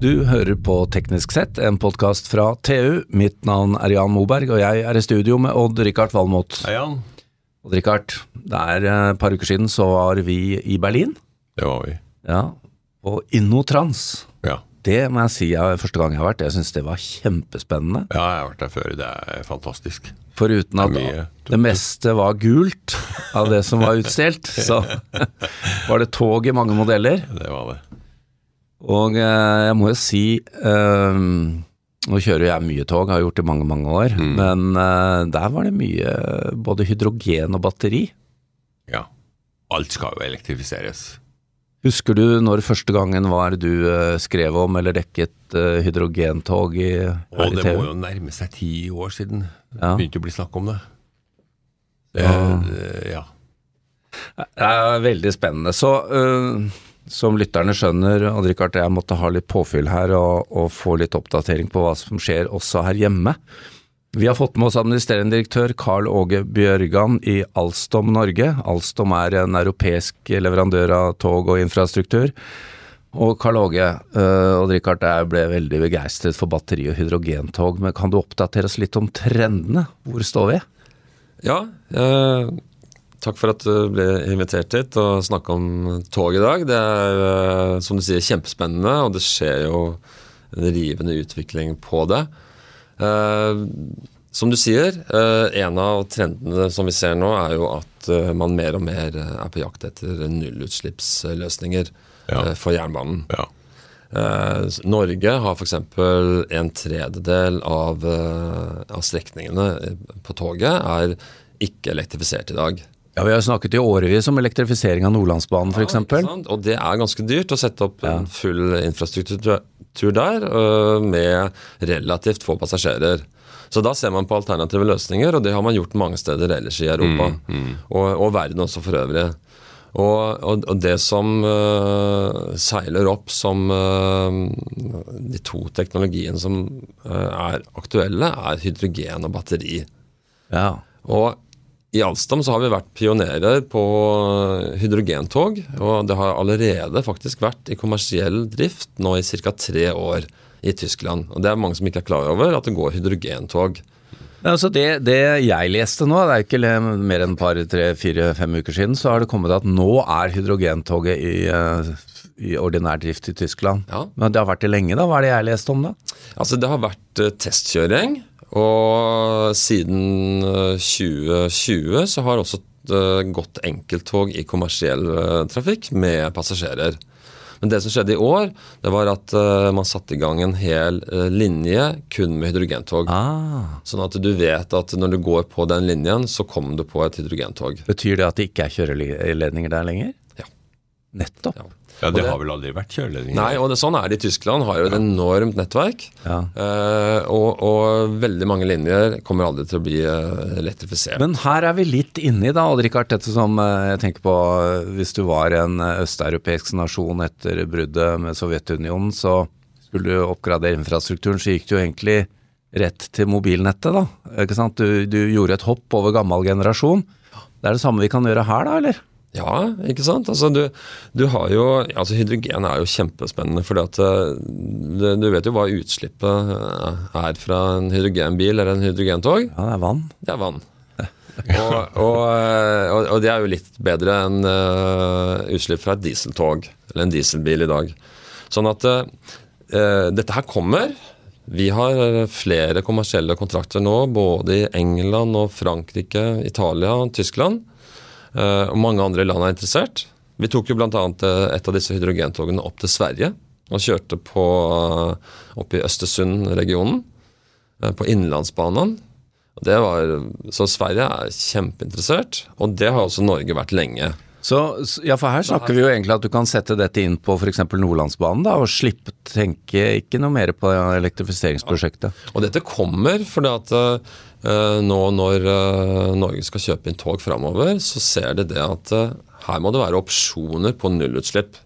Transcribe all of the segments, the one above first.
Du hører på Teknisk sett, en podkast fra TU. Mitt navn er Jan Moberg, og jeg er i studio med Odd-Rikard Valmot. Hei, Jan. Odd-Rikard, det er eh, et par uker siden så var vi i Berlin. Det var vi. Ja, på Innotrans. Ja. Det må jeg si er første gang jeg har vært. Jeg syns det var kjempespennende. ja, jeg har vært der før. Det er fantastisk. Foruten at Det det meste var gult av det som var utstilt, så var det tog i mange modeller. Det var det. Og eh, jeg må jo si eh, Nå kjører jeg mye tog, har gjort det i mange, mange år. Mm. Men eh, der var det mye både hydrogen og batteri. Ja. Alt skal jo elektrifiseres. Husker du når første gangen var du eh, skrev om eller dekket eh, hydrogentog i, Og det må jo nærme seg ti år siden det begynte å bli snakk om det. det, Ja. det ja. Det er veldig spennende. Så øh, som lytterne skjønner, Odd-Rikard, jeg måtte ha litt påfyll her og, og få litt oppdatering på hva som skjer også her hjemme. Vi har fått med oss administrerende direktør Carl Åge Bjørgan i Alstom Norge. Alstom er en europeisk leverandør av tog og infrastruktur. Og Carl Åge øh, Odd-Rikard, jeg ble veldig begeistret for batteri- og hydrogentog, men kan du oppdatere oss litt om trendene? Hvor står vi? Ja, eh, takk for at du ble invitert hit og snakke om tog i dag. Det er, eh, som du sier, kjempespennende, og det skjer jo en rivende utvikling på det. Eh, som du sier, eh, en av trendene som vi ser nå, er jo at man mer og mer er på jakt etter nullutslippsløsninger Ja. for jernbanen. ja. Norge har f.eks. en tredjedel av, av strekningene på toget er ikke elektrifisert i dag. Ja, Vi har snakket i årevis om elektrifisering av Nordlandsbanen f.eks. Ja? Og det er ganske dyrt å sette opp en full infrastruktur der øh, med relativt få passasjerer. Så da ser man på alternative løsninger, og det har man gjort mange steder ellers i Europa. Og, og verden også for øvrig. Og, og, og det som uh, seiler opp som uh, de to teknologiene som uh, er aktuelle, er hydrogen og batteri. Ja. Og i Alstom så har vi vært pionerer på hydrogentog, og det har allerede faktisk vært i kommersiell drift nå i ca. tre år i Tyskland. Og det er mange som ikke er klar over at det går hydrogentog. Ja, Altså det, det jeg leste nå, det er ikke mer enn et par, tre, fire, fem uker siden, så har det kommet at nå er hydrogentoget i, eh, i ordinær drift i Tyskland. Ja. Men det har vært det lenge, da? Hva er det jeg leste om da? Altså Det har vært eh, testkjøring, og siden eh, 2020 så har også eh, gått enkelttog i kommersiell eh, trafikk med passasjerer. Men det som skjedde i år, det var at eh, man satte i gang en hel eh, linje kun med hydrogentog. Ah, Sånn at du vet at når du går på den linjen, så kommer du på et hydrogentog. betyr det at det ikke er kjøreledninger der lenger? Ja. Nettopp. Ja. Ja, det det- har vel aldri vært kjøleledninger? Nei, og det, sånn er det i Tyskland. Har jo et enormt nettverk. Ja. eh, og, og veldig mange linjer kommer aldri til å bli eh, elektrifisert. Men her er vi litt inni da, Odd-Rikard, dette som eh, jeg tenker på hvis du var en østeuropeisk nasjon etter bruddet med Sovjetunionen, så skulle du oppgradere infrastrukturen, så gikk du egentlig rett til mobilnettet da, ikke sant? Du, du gjorde et hopp over gammel generasjon. Det er det samme vi kan gjøre her da, eller? Ja, ikke sant? Altså, du, du har jo, altså Hydrogen er jo kjempespennende, fordi at eh, du, du vet jo hva utslippet eh, er fra en hydrogenbil eller en hydrogentog. Ja, det er vann. Det er vann. Og, og, eh, og, og det er jo litt bedre enn uh, utslipp fra et dieseltog eller en dieselbil i dag. Sånn at eh, dette her kommer. Vi har flere kommersielle kontrakter nå, både i England og Frankrike, Italia og Tyskland. Eh, og mange andre land er interessert. Vi tok jo bl.a. et av disse hydrogentogene opp til Sverige og kjørte på, eh, opp i Østersund-regionen, eh, på var, så Sverige er kjempeinteressert, og det har også Norge vært lenge. Så, ja, for her snakker vi jo egentlig at du kan sette dette inn på f.eks. Nordlandsbanen da, og slippe tenke ikke noe mer på elektrifiseringsprosjektet. Og dette kommer fordi at uh, nå når uh, Norge skal kjøpe inn tog framover, så ser de det at uh, her må det være opsjoner på nullutslipp.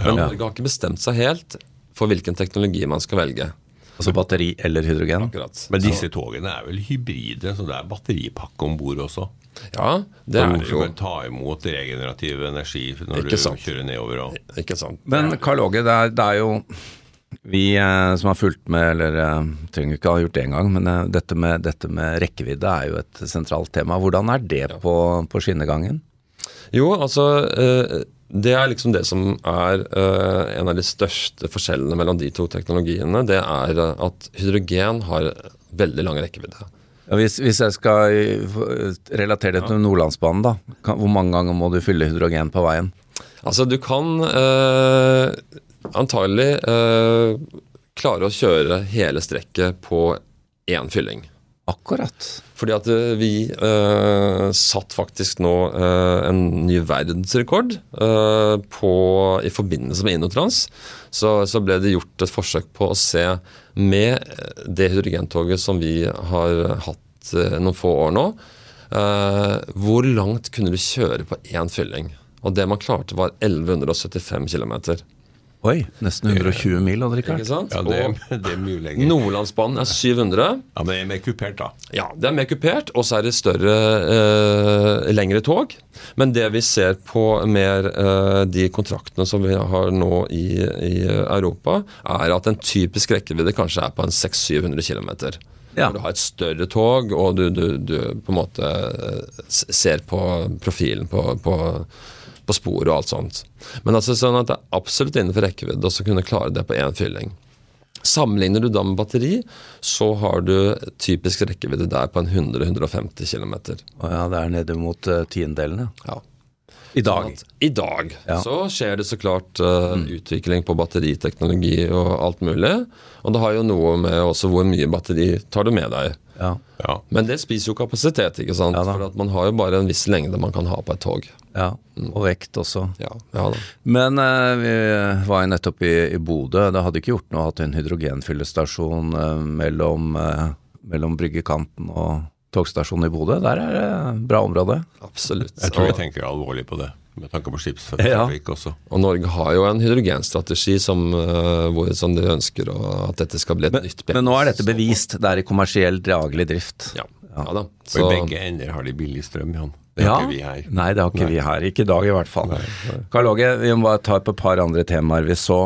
Men Norge har ikke bestemt seg helt for hvilken teknologi man skal velge. Altså batteri eller hydrogen. Akkurat. Men disse togene er vel hybride, så det er batteripakke om bord også? Ja, det er det jo. kan ta imot regenerativ energi når Ikke du sant. kjører nedover. Og, Ikke sant. Men Karl Åge, det det er jo Vi eh, som har fulgt med, eller eh, trenger ikke ha gjort det engang, men eh, dette, med, dette med rekkevidde er jo et sentralt tema. Hvordan er det på, på skinnegangen? Jo, altså Det er liksom det som er en av de største forskjellene mellom de to teknologiene. Det er at hydrogen har veldig lang rekkevidde. Ja, hvis, hvis jeg skal relatere det til Nordlandsbanen, da. Hvor mange ganger må du fylle hydrogen på veien? Altså, du kan eh, antagelig eh, klare å kjøre hele strekket på én fylling. Akkurat. Fordi at eh, vi eh, satt faktisk nå eh, en ny verdensrekord eh, på, i forbindelse med Inotrans. Så, så ble det gjort et forsøk på å se med eh, det hydrogentoget som vi har hatt eh, noen få år nå, hvor langt kunne du kjøre på én fylling? Og det man klarte, var 1175 km. Oi, nesten 120 mil, hadde Odd Ikke Rikard. sant? Ja, det, er- det er mye lenger. Nordlandsbanen er 700. Ja, men det er mer kupert, da. Ja, det er mer kupert, og så er det større, eh, lengre tog. Men det vi ser på mer eh, de kontraktene som vi har nå i, i Europa, er at en typisk rekkevidde kanskje er på en 600-700 km. Ja. Du har et større tog, og du, du, du på en måte eh, ser på profilen på, på, på sporet og alt sånt. Men altså sånn at det er absolutt innenfor rekkevidde å kunne klare det på én fylling. Sammenligner du da med batteri, så har du typisk rekkevidde der på en 100-150 km. Ja, det er nede mot uh, tiendelene. Ja. I dag. At I dag Ja. så skjer det så klart eh, utvikling på batteriteknologi og alt mulig. Og det har jo noe med også hvor mye batteri tar du med deg. Ja. Ja. Men det spiser jo kapasitet, ikke sant. Ja. For at man har jo bare en viss lengde man kan ha på et tog. ja. Og vekt også. Ja, ja da. Men eh, vi var jo nettopp i, i Bodø. Det hadde ikke gjort noe å ha en hydrogenfyllestasjon eh, mellom, eh, mellom bryggekanten og togstasjonen i Bodø. Der er det bra område. Absolutt. Jeg tror jeg tenker alvorlig på det, med tanke på skipstrafikk også. Og Norge har jo en hydrogenstrategi som, eh, hvor, som de ønsker å, at dette skal bli et nytt Men nå er dette bevist. Det er i kommersiell dragelig drift. Ja, ja da. For i begge ender har de billig strøm, Jan. Det Ja. har ikke vi her. Nei, det har ikke vi her. Ikke i dag, i hvert fall. Karl Åge, vi må bare ta opp et par andre temaer. Vi så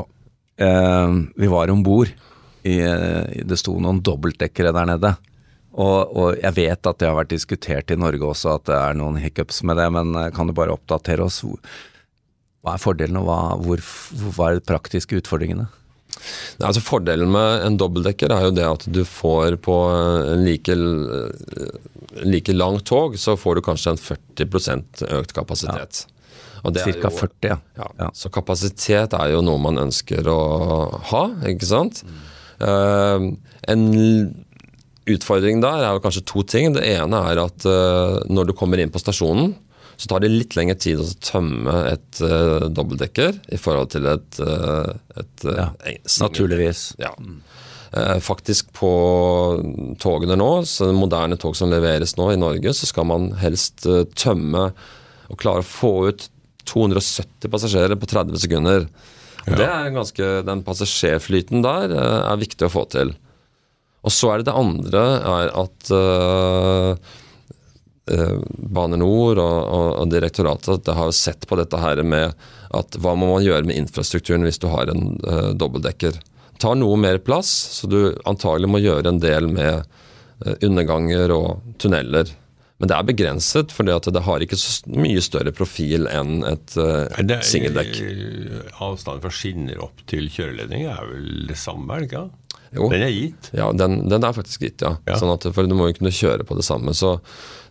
eh, Vi var om bord. Det sto noen dobbeltdekkere der nede. Og, og jeg vet at det har vært diskutert i Norge også, at det er noen hiccups med det, men eh, kan du bare oppdatere oss? Hva er fordelen, og hva, hvor, hva er de praktiske utfordringene? Nei, altså Fordelen med en dobbeltdekker er jo det at du får på en like, eh, like langt tog, så får du kanskje en 40 økt kapasitet. Er Cirka jo- 40, ja. Ja, Ja. Så kapasitet er jo noe man ønsker å ha, ikke sant. Eh, en l- utfordring der er kanskje to ting. Det ene er at eh, når du kommer inn på stasjonen, så tar det litt lengre tid å tømme et uh, dobbeltdekker i forhold til et, uh, et Ja, Naturligvis. ja. Uh, faktisk på togene nå, så moderne tog som leveres nå i Norge, så skal man helst uh, tømme og klare å få ut 270 passasjerer på 30 sekunder. Ja. Det er ganske, Den passasjerflyten der er viktig å få til. Og så er det det andre er at uh, Bane NOR og, og, og direktoratet det har sett på dette her med at hva må man gjøre med infrastrukturen hvis du har en uh, dobbeltdekker. Tar noe mer plass, så du antagelig må gjøre en del med underganger og tunneler. Men det er begrenset, for det har ikke så mye større profil enn et uh, singeldekk. Avstanden fra skinner opp til kjøreledning er vel det samme, er det ikke? Jo. Den er gitt. Ja, den, den er faktisk gitt, ja. Ja. Sånn at, for du må jo kunne kjøre på det samme. Så,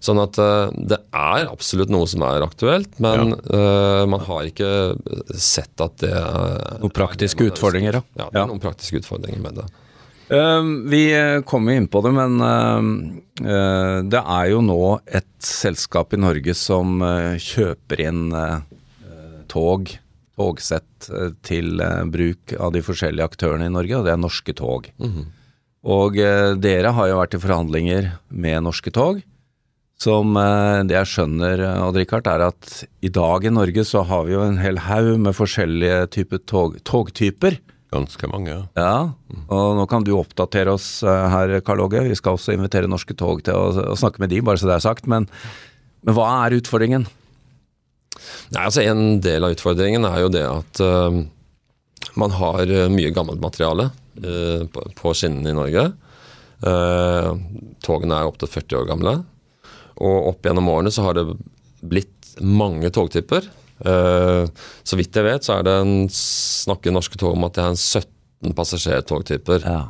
sånn at uh, det er absolutt noe som er aktuelt, men eh, man har ikke sett at det er Noen praktiske utfordringer, da. Ja, det er noen praktiske utfordringer med det. Uh, vi kommer inn på det, men eh, eh, det er jo nå et selskap i Norge som kjøper inn tog, togsett, eh, til eh, bruk av de forskjellige aktørene i Norge, og det er Norske Tog. Og eh, dere har jo vært i forhandlinger med Norske Tog. Som det jeg skjønner, Odd Rikard, er at i dag i Norge så har vi jo en hel haug med forskjellige typer tog, togtyper. Ganske mange. ja. Ja, og nå kan du oppdatere oss her, Karl Åge. Vi skal også invitere Norske Tog til å snakke med de, bare så det er sagt. Men, men hva er utfordringen? Nei, altså En del av utfordringen er jo det at uh, man har eh, mye gammelt materiale uh, på, på skinnene i Norge. Uh, togene er opptil 40 år gamle. Og opp gjennom årene så har det blitt mange togtyper. Så vidt jeg vet, så er det en, snakker norske tog om at det er en 17 passasjertogtyper. Ja.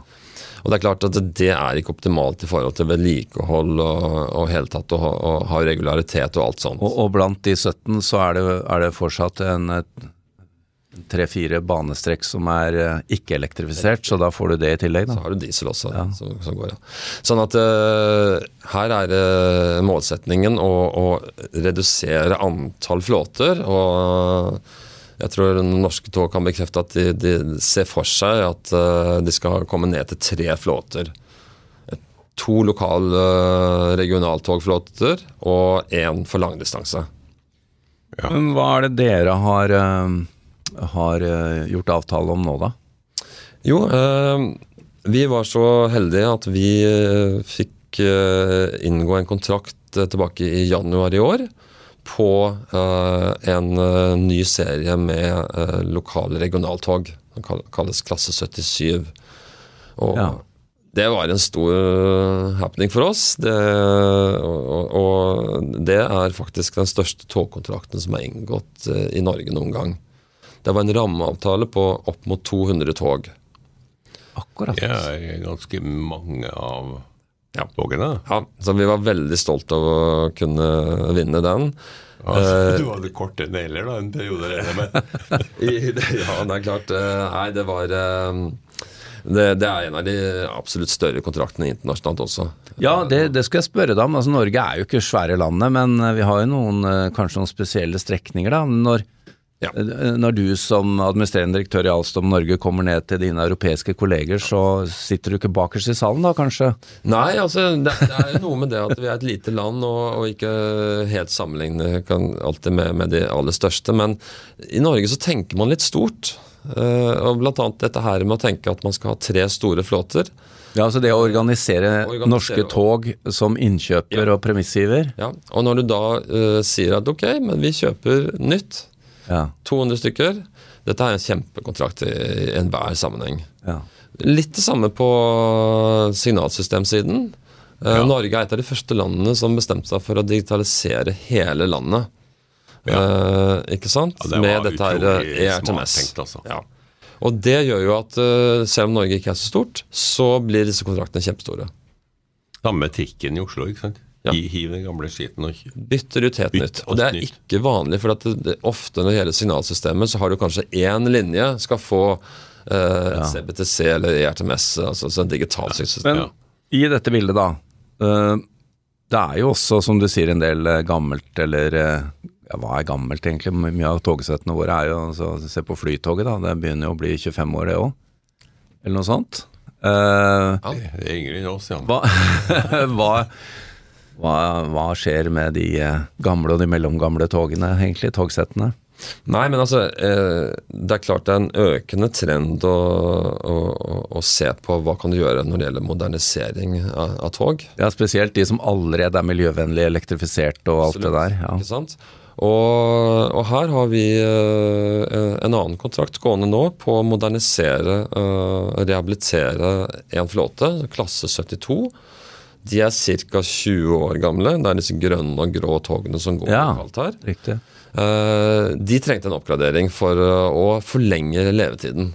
Og det er klart at det er ikke optimalt i forhold til vedlikehold og, og hele tatt å ha, regularitet og alt sånt. Og, og blant de 17 så er det, er det fortsatt en tre-fire banestrekk som er eh, ikke-elektrifisert, så da får du det i tillegg, Så har du diesel også Ja. som, som går, ja. Sånn at uh, her er uh, målsetningen å, å redusere antall flåter. Og jeg tror norske tog kan bekrefte at de, de ser for seg at eh, de skal komme ned til tre flåter. To lokal uh, regionaltogflåter og én for langdistanse. Men hva er det dere har, eh, har eh, gjort avtale om nå, da? Jo, eh, vi var så heldige at vi eh, fikk eh, inngå en kontrakt eh, tilbake i januar i år på eh, en eh, ny serie med eh, lokale regionaltog. Den kalles Klasse 77. Og Ja. det var en stor happening for oss. Det, og, og- det er faktisk den største togkontrakten som er inngått i Norge noen gang. Det var en rammeavtale på opp mot 200 tog. Akkurat. Det er ganske mange av Ja. togene. Ja, så vi var veldig stolt av å kunne vinne den. Altså, du hadde korte negler da, en periode, regner jeg med. Ja, det er klart. eh, Nei, det var eh, det, det er en av de absolutt større kontraktene internasjonalt også. Ja, det, det skal jeg spørre deg om. Altså, Norge er jo ikke svære landet, men vi har jo noen, kanskje noen spesielle strekninger. da. Når, Ja. eh, når du som administrerende direktør i Alstom Norge kommer ned til dine europeiske kolleger, så sitter du ikke bakerst i salen da, kanskje? Nei, altså det, det er jo noe med det at vi er et lite land og, og ikke helt sammenligne kan alltid med, med de aller største. Men i Norge så tenker man litt stort. Eh, og blant annet dette her med å tenke at man skal ha tre store flåter. Ja, altså det å organisere, Organisere norske og- tog som innkjøper Ja. og premissgiver. Ja, og når du da uh, sier at ok, men vi kjøper nytt, Ja, 200 stykker, dette er en kjempekontrakt i, i enhver sammenheng. ja. Litt det samme på signalsystemsiden. Eh, Ja. Norge er et av de første landene som bestemte seg for å digitalisere hele landet. Ja. Eh, ikke sant? Ja, det Med dette her utrolig eh, ERTMS. tenkt, altså. Ja. Og det gjør jo at eh, selv om Norge ikke er så stort, så blir disse kontraktene kjempestore. Samme trikken i Oslo, ikke sant? Ja. Hi- Hiv den gamle skiten og Bytter ut helt nytt. Og det er ikke vanlig, for at det, det, ofte når det gjelder signalsystemet, så har du kanskje én linje skal få eh, Ja. CBTC eller ERTMS, altså så en digital system. Men Ja. i dette bildet, da. eh, det er jo også, som du sier, en del eh, gammelt, eller eh, ja, hva er gammelt egentlig? Mye av togsettene våre er jo altså, Se på Flytoget, da. Det begynner jo å bli 25 år, det òg. Eller noe sånt. Ja, Det er yngre enn oss, ja. hva, hva, hva, hva skjer med de eh, gamle og de mellomgamle togene, egentlig? Togsettene? Nei, men altså eh, Det er klart det er en økende trend å, å, å, se på hva kan du gjøre når det gjelder modernisering av, av tog. Ja, spesielt de som allerede er miljøvennlig elektrifisert og alt det der. Ja. Ikke sant? Og, og her har vi eh, en annen kontrakt gående nå på å modernisere og rehabilitere en flåte, klasse 72. De er ca. 20 år gamle. Det er disse grønne og grå togene som går Ja. lokalt her. Riktig. Eh, de trengte en oppgradering for eh, å forlenge levetiden.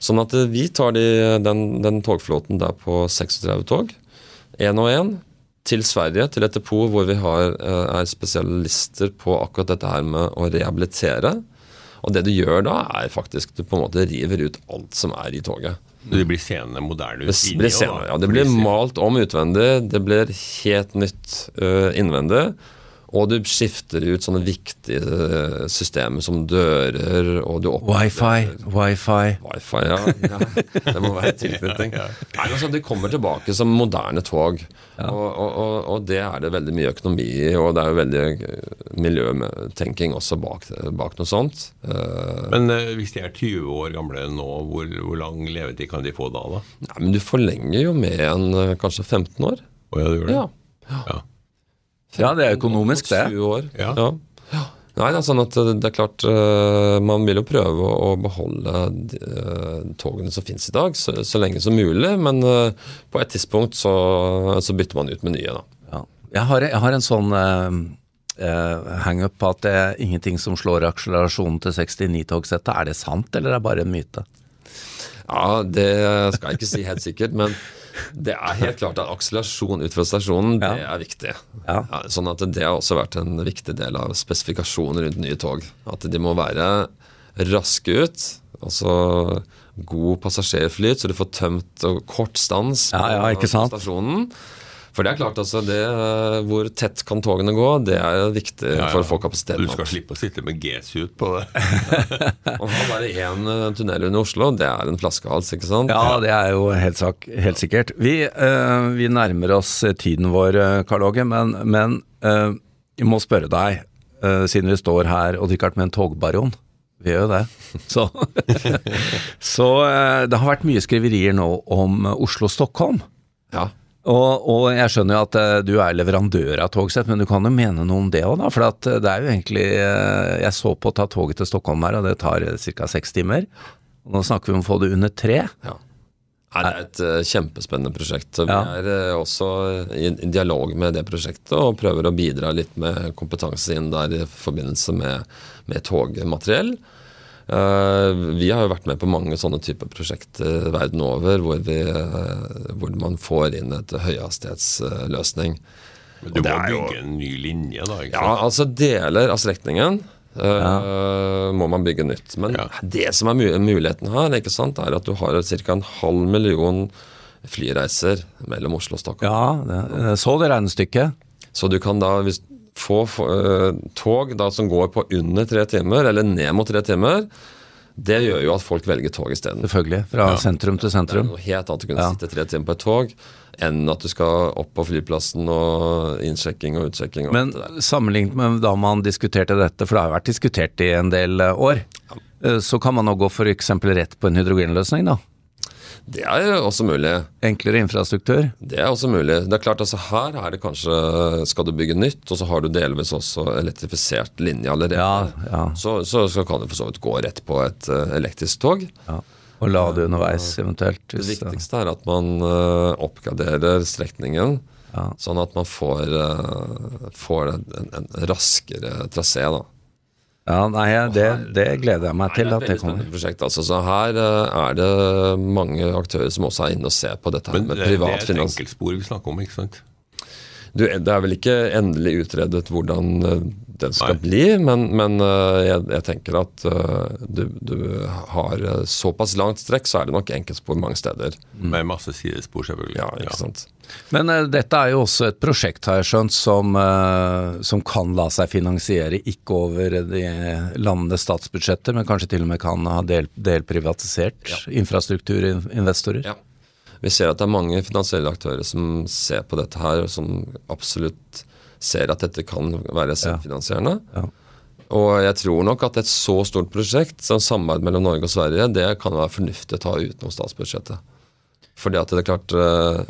Sånn at eh, vi tar de, den, den togflåten der på 36 tog, én og én, til Sverige, til et depot hvor vi har, er spesialister på akkurat dette her med å rehabilitere. Og det du gjør da, er faktisk du på en måte river ut alt som er i toget. Det blir senere moderne ut Det inni blir, senere, ja, det blir malt om utvendig, det blir helt nytt uh, innvendig. Og du skifter ut sånne viktige øh, systemer som dører, og du Wifi, wifi. Wifi, ja. ja. Det må være tilknytning. Nei, altså, De kommer tilbake som moderne tog, og, og, og, og det er det veldig mye økonomi i. Og det er jo veldig øh, miljøtenking også bak, bak noe sånt. Eh, Men eh, hvis de er 20 år gamle nå, hvor, hvor lang levetid kan de få da? da? nei, men du forlenger jo med en kanskje 15 år. Å ja, du gjør det? Ja. Ja. Ja, det er økonomisk, det. 20 år. Ja. Ja. Nei, det er sånn at det er klart uh, Man vil jo prøve å, beholde uh, togene som finnes i dag, så, så lenge som mulig. Men uh, på et tidspunkt så, så, bytter man ut med nye, da. Ja. Jeg, har, jeg, har, en sånn hangup på at det er ingenting som slår akselerasjonen til 69-togsettet. Er det sant, eller er det bare en myte? Ja, det skal jeg ikke si helt sikkert, men det er helt klart at akselerasjon ut fra stasjonen, det er viktig. Ja. Ja, sånn at Det har også vært en viktig del av spesifikasjonen rundt nye tog. At de må være raske ut. Altså god passasjerflyt, så du får tømt og kort stans på stasjonen. For det er klart, altså, det, eh, Hvor tett kan togene gå, det er viktig ja, ja. for å få kapasiteten opp. Du skal slippe å sitte med G-suit på det. Å ha bare én eh, tunnel under Oslo, det er en flaskehals, ikke sant? Ja, det er jo helt, sak, helt sikkert. Vi, uh, vi, nærmer oss tiden vår, Karl Åge, men, men uh, jeg må spørre deg, uh, siden vi står her og drikker med en togbaron. Vi gjør jo det. Så, så det har vært mye skriverier nå om Oslo-Stockholm. Ja. Og, og, jeg skjønner jo at uh, du er leverandør av togsett, men du kan jo mene noe om det òg, da. For uh, det er jo egentlig uh, Jeg så på å ta toget til Stockholm her, og det tar ca. seks timer. Og nå snakker vi om å få det under tre. Ja. Det er et kjempespennende prosjekt. Vi ja. er også i, i dialog med det prosjektet og prøver å bidra litt med kompetanse inn der i forbindelse med, med togmateriell. Eh, vi har jo vært med på mange sånne typer prosjekter verden over hvor, vi, eh, hvor man får inn et høyhastighetsløsning. Men du må bygge en ny linje, da? ikke sant? Ja, altså deler av strekningen. Ja. Må man bygge nytt. Men ja. det som er muligheten her, ikke sant, er at du har ca. en halv million flyreiser mellom Oslo og Stockholm. Ja, det, så det regnestykket. Så du kan da, hvis, få uh, tog da, som går på under tre timer, eller ned mot tre timer, det gjør jo at folk velger tog isteden. Selvfølgelig. Fra ja. sentrum til sentrum. Det er noe helt annet å kunne ja. sitte tre timer på et tog enn at du skal opp på flyplassen og innsjekking og utsjekking. Og Men sammenlignet med da man diskuterte dette, for det har jo vært diskutert i en del eh, år, ja. Eh, så kan man nå gå f.eks. rett på en hydrogenløsning, da? Det er jo også mulig. Enklere infrastruktur? Det er også mulig. Det er klart altså Her er det kanskje Skal du bygge nytt, og så har du delvis også elektrifisert linje allerede. Ja, ja. Så, så, så, kan du for så vidt gå rett på et uh, elektrisk tog. Ja. Og lade underveis eventuelt. det viktigste er at man uh, oppgraderer strekningen. Sånn at man får, uh, får en, en, en raskere trasé. da. Ja, nei, det, det, gleder jeg meg til. Nei, det er et veldig spennende prosjekt. Altså, så her uh, er det mange aktører som også er inne og ser på dette. Men med privat det er et enkeltspor vi snakker om, ikke sant? Du, det er vel ikke endelig utredet hvordan det den skal Nei. bli, men, men uh, jeg, jeg, tenker at du, du, har såpass langt strekk, så er det nok enkeltspor mange steder. Med masse sidespor, selvfølgelig. Ja, ikke sant. Men uh, dette er jo også et prosjekt, har jeg skjønt, som, uh, som, kan la seg finansiere ikke over de landenes statsbudsjetter, men kanskje til og med kan ha del, delprivatisert ja. infrastrukturinvestorer? Ja. Vi ser at det er mange finansielle aktører som ser på dette her, og som absolutt ser at dette kan være selvfinansierende. Ja. Ja. Og jeg tror nok at et så stort prosjekt som samarbeid mellom Norge og Sverige, det kan være fornuftig å ta utenom statsbudsjettet. Fordi at det er klart uh,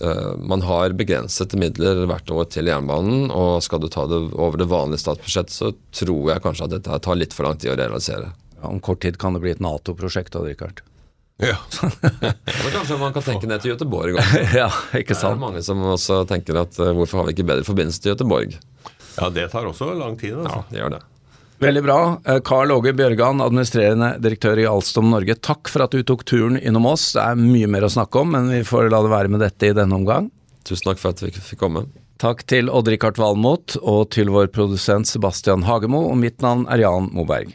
Eh, man har begrensede midler hvert år til jernbanen, og skal du ta det over det vanlige statsbudsjettet, så tror jeg kanskje at dette tar litt for lang tid å realisere. Ja, om kort tid kan det bli et Nato-prosjekt, da, Richard. Ja. så kanskje man kan tenke ned til Göteborg også. ja, ikke sant. Det er mange som også tenker at uh, hvorfor har vi ikke bedre forbindelse til Göteborg? Ja, det tar også lang tid. Altså. Ja, det gjør det. Veldig bra. Karl eh, Åge Bjørgan, administrerende direktør i Alstom Norge, takk for at du tok turen innom oss. Det er mye mer å snakke om, men vi får la det være med dette i denne omgang. Tusen takk for at vi fikk komme. Takk til Odd-Rikard Valmot og til vår produsent Sebastian Hagemo, og mitt navn er Jan Moberg.